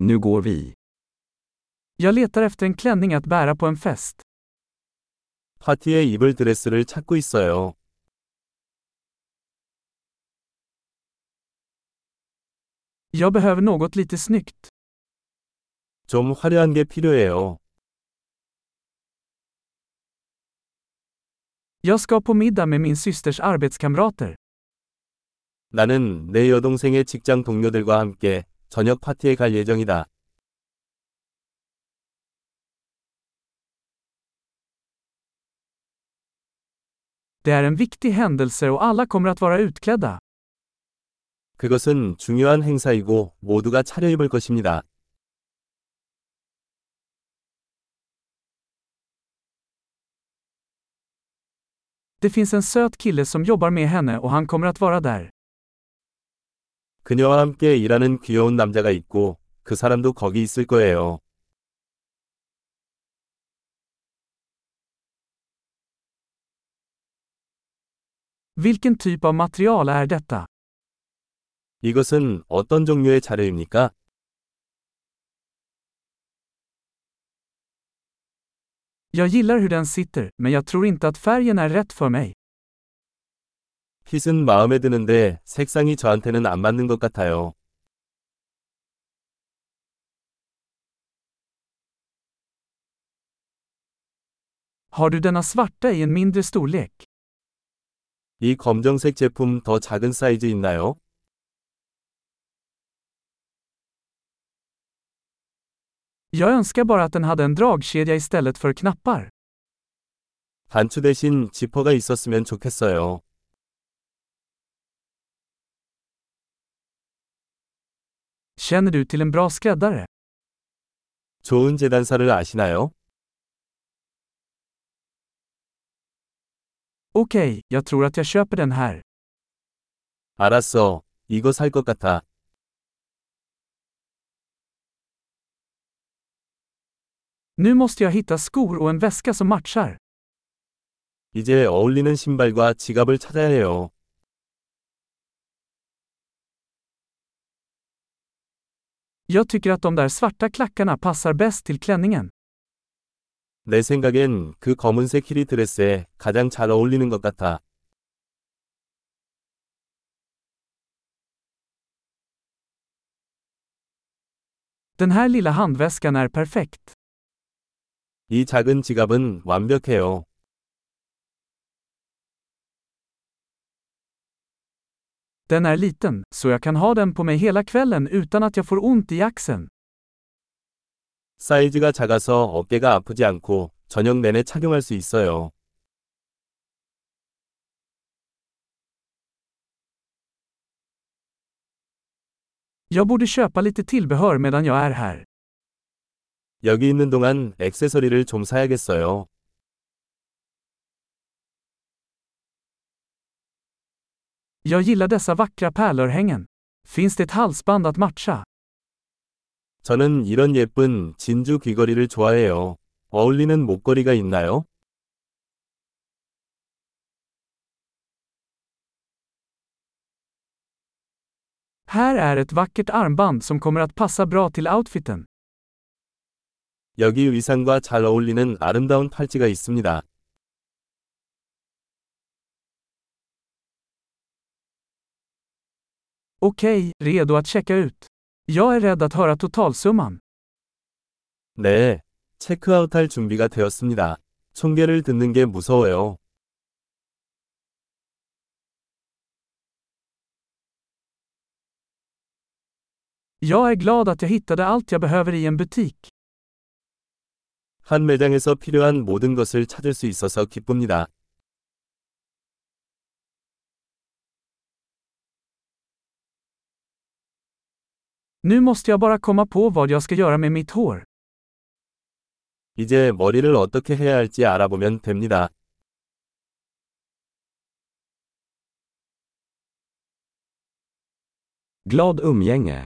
Nu går vi. Jag letar efter en klänning att bära på en fest. 파티에 입을 드레스를 찾고 있어요. Jag behöver något lite snyggt. 좀 화려한 게 필요해요. Jag ska på middag med min systers arbetskamrater. 나는 내 여동생의 직장 동료들과 함께 저녁 파티에 갈 예정이다. Det är en viktig händelse och alla kommer att vara utklädda. 그것은 중요한 행사이고 모두가 차려입을 것입니다. Det finns en söt kille som jobbar med henne och han kommer att vara där. 그녀와 함께 일하는 귀여운 남자가 있고 그 사람도 거기 있을 거예요. Vilken typ av material är detta? 이것은 어떤 종류의 자료입니까? Jag gillar hur den sitter, men jag tror inte att färgen är rätt för mig. 핏은 마음에 드는데 색상이 저한테는 안 맞는 것 같아요. Har du denna svarta i en mindre storlek? 이 검정색 제품 더 작은 사이즈 있나요? Jag önskar bara att den hade en dragkedja istället för knappar. 단추 대신 지퍼가 있었으면 좋겠어요. Känner du till en bra skräddare? 좋은 재단사를 아시나요? Okej, jag tror att jag köper den här. 알았어. 이거 살 것 같아. Nu måste jag hitta skor och en väska som matchar. 이제 어울리는 신발과 지갑을 찾아야 해요. Jag tycker att de där svarta klackarna passar bäst till klänningen. 내 생각엔 그 검은색 힐이 드레스에 가장 잘 어울리는 것 같아. Den här lilla handväskan är perfekt. 이 작은 지갑은 완벽해요. Den är liten, så jag kan ha den på mig hela kvällen utan att jag får ont i axeln. 사이즈가 작아서 어깨가 아프지 않고 저녁 내내 착용할 수 있어요. Jag borde köpa lite tillbehör medan jag är här. 여기 있는 동안 액세서리를 좀 사야겠어요. Jag gillar dessa vackra pärlörhängen. Finns det ett halsband att matcha? 저는 이런 예쁜 진주 귀걸이를 좋아해요. 어울리는 목걸이가 있나요? Här är ett vackert armband som kommer att passa bra till outfiten. 여기 의상과 잘 어울리는 아름다운 팔찌가 있습니다. Okej, redo att checka ut. Jag är rädd att höra totalsumman. 네, 체크아웃할 준비가 되었습니다. 총계를 듣는 게 무서워요. Jag är glad att jag hittade allt jag behöver i en butik. 한 매장에서 필요한 모든 것을 찾을 수 있어서 기쁩니다. Nu måste jag bara komma på vad jag ska göra med mitt hår. 이제 머리를 어떻게 해야 할지 알아보면 됩니다. Glad umgänge.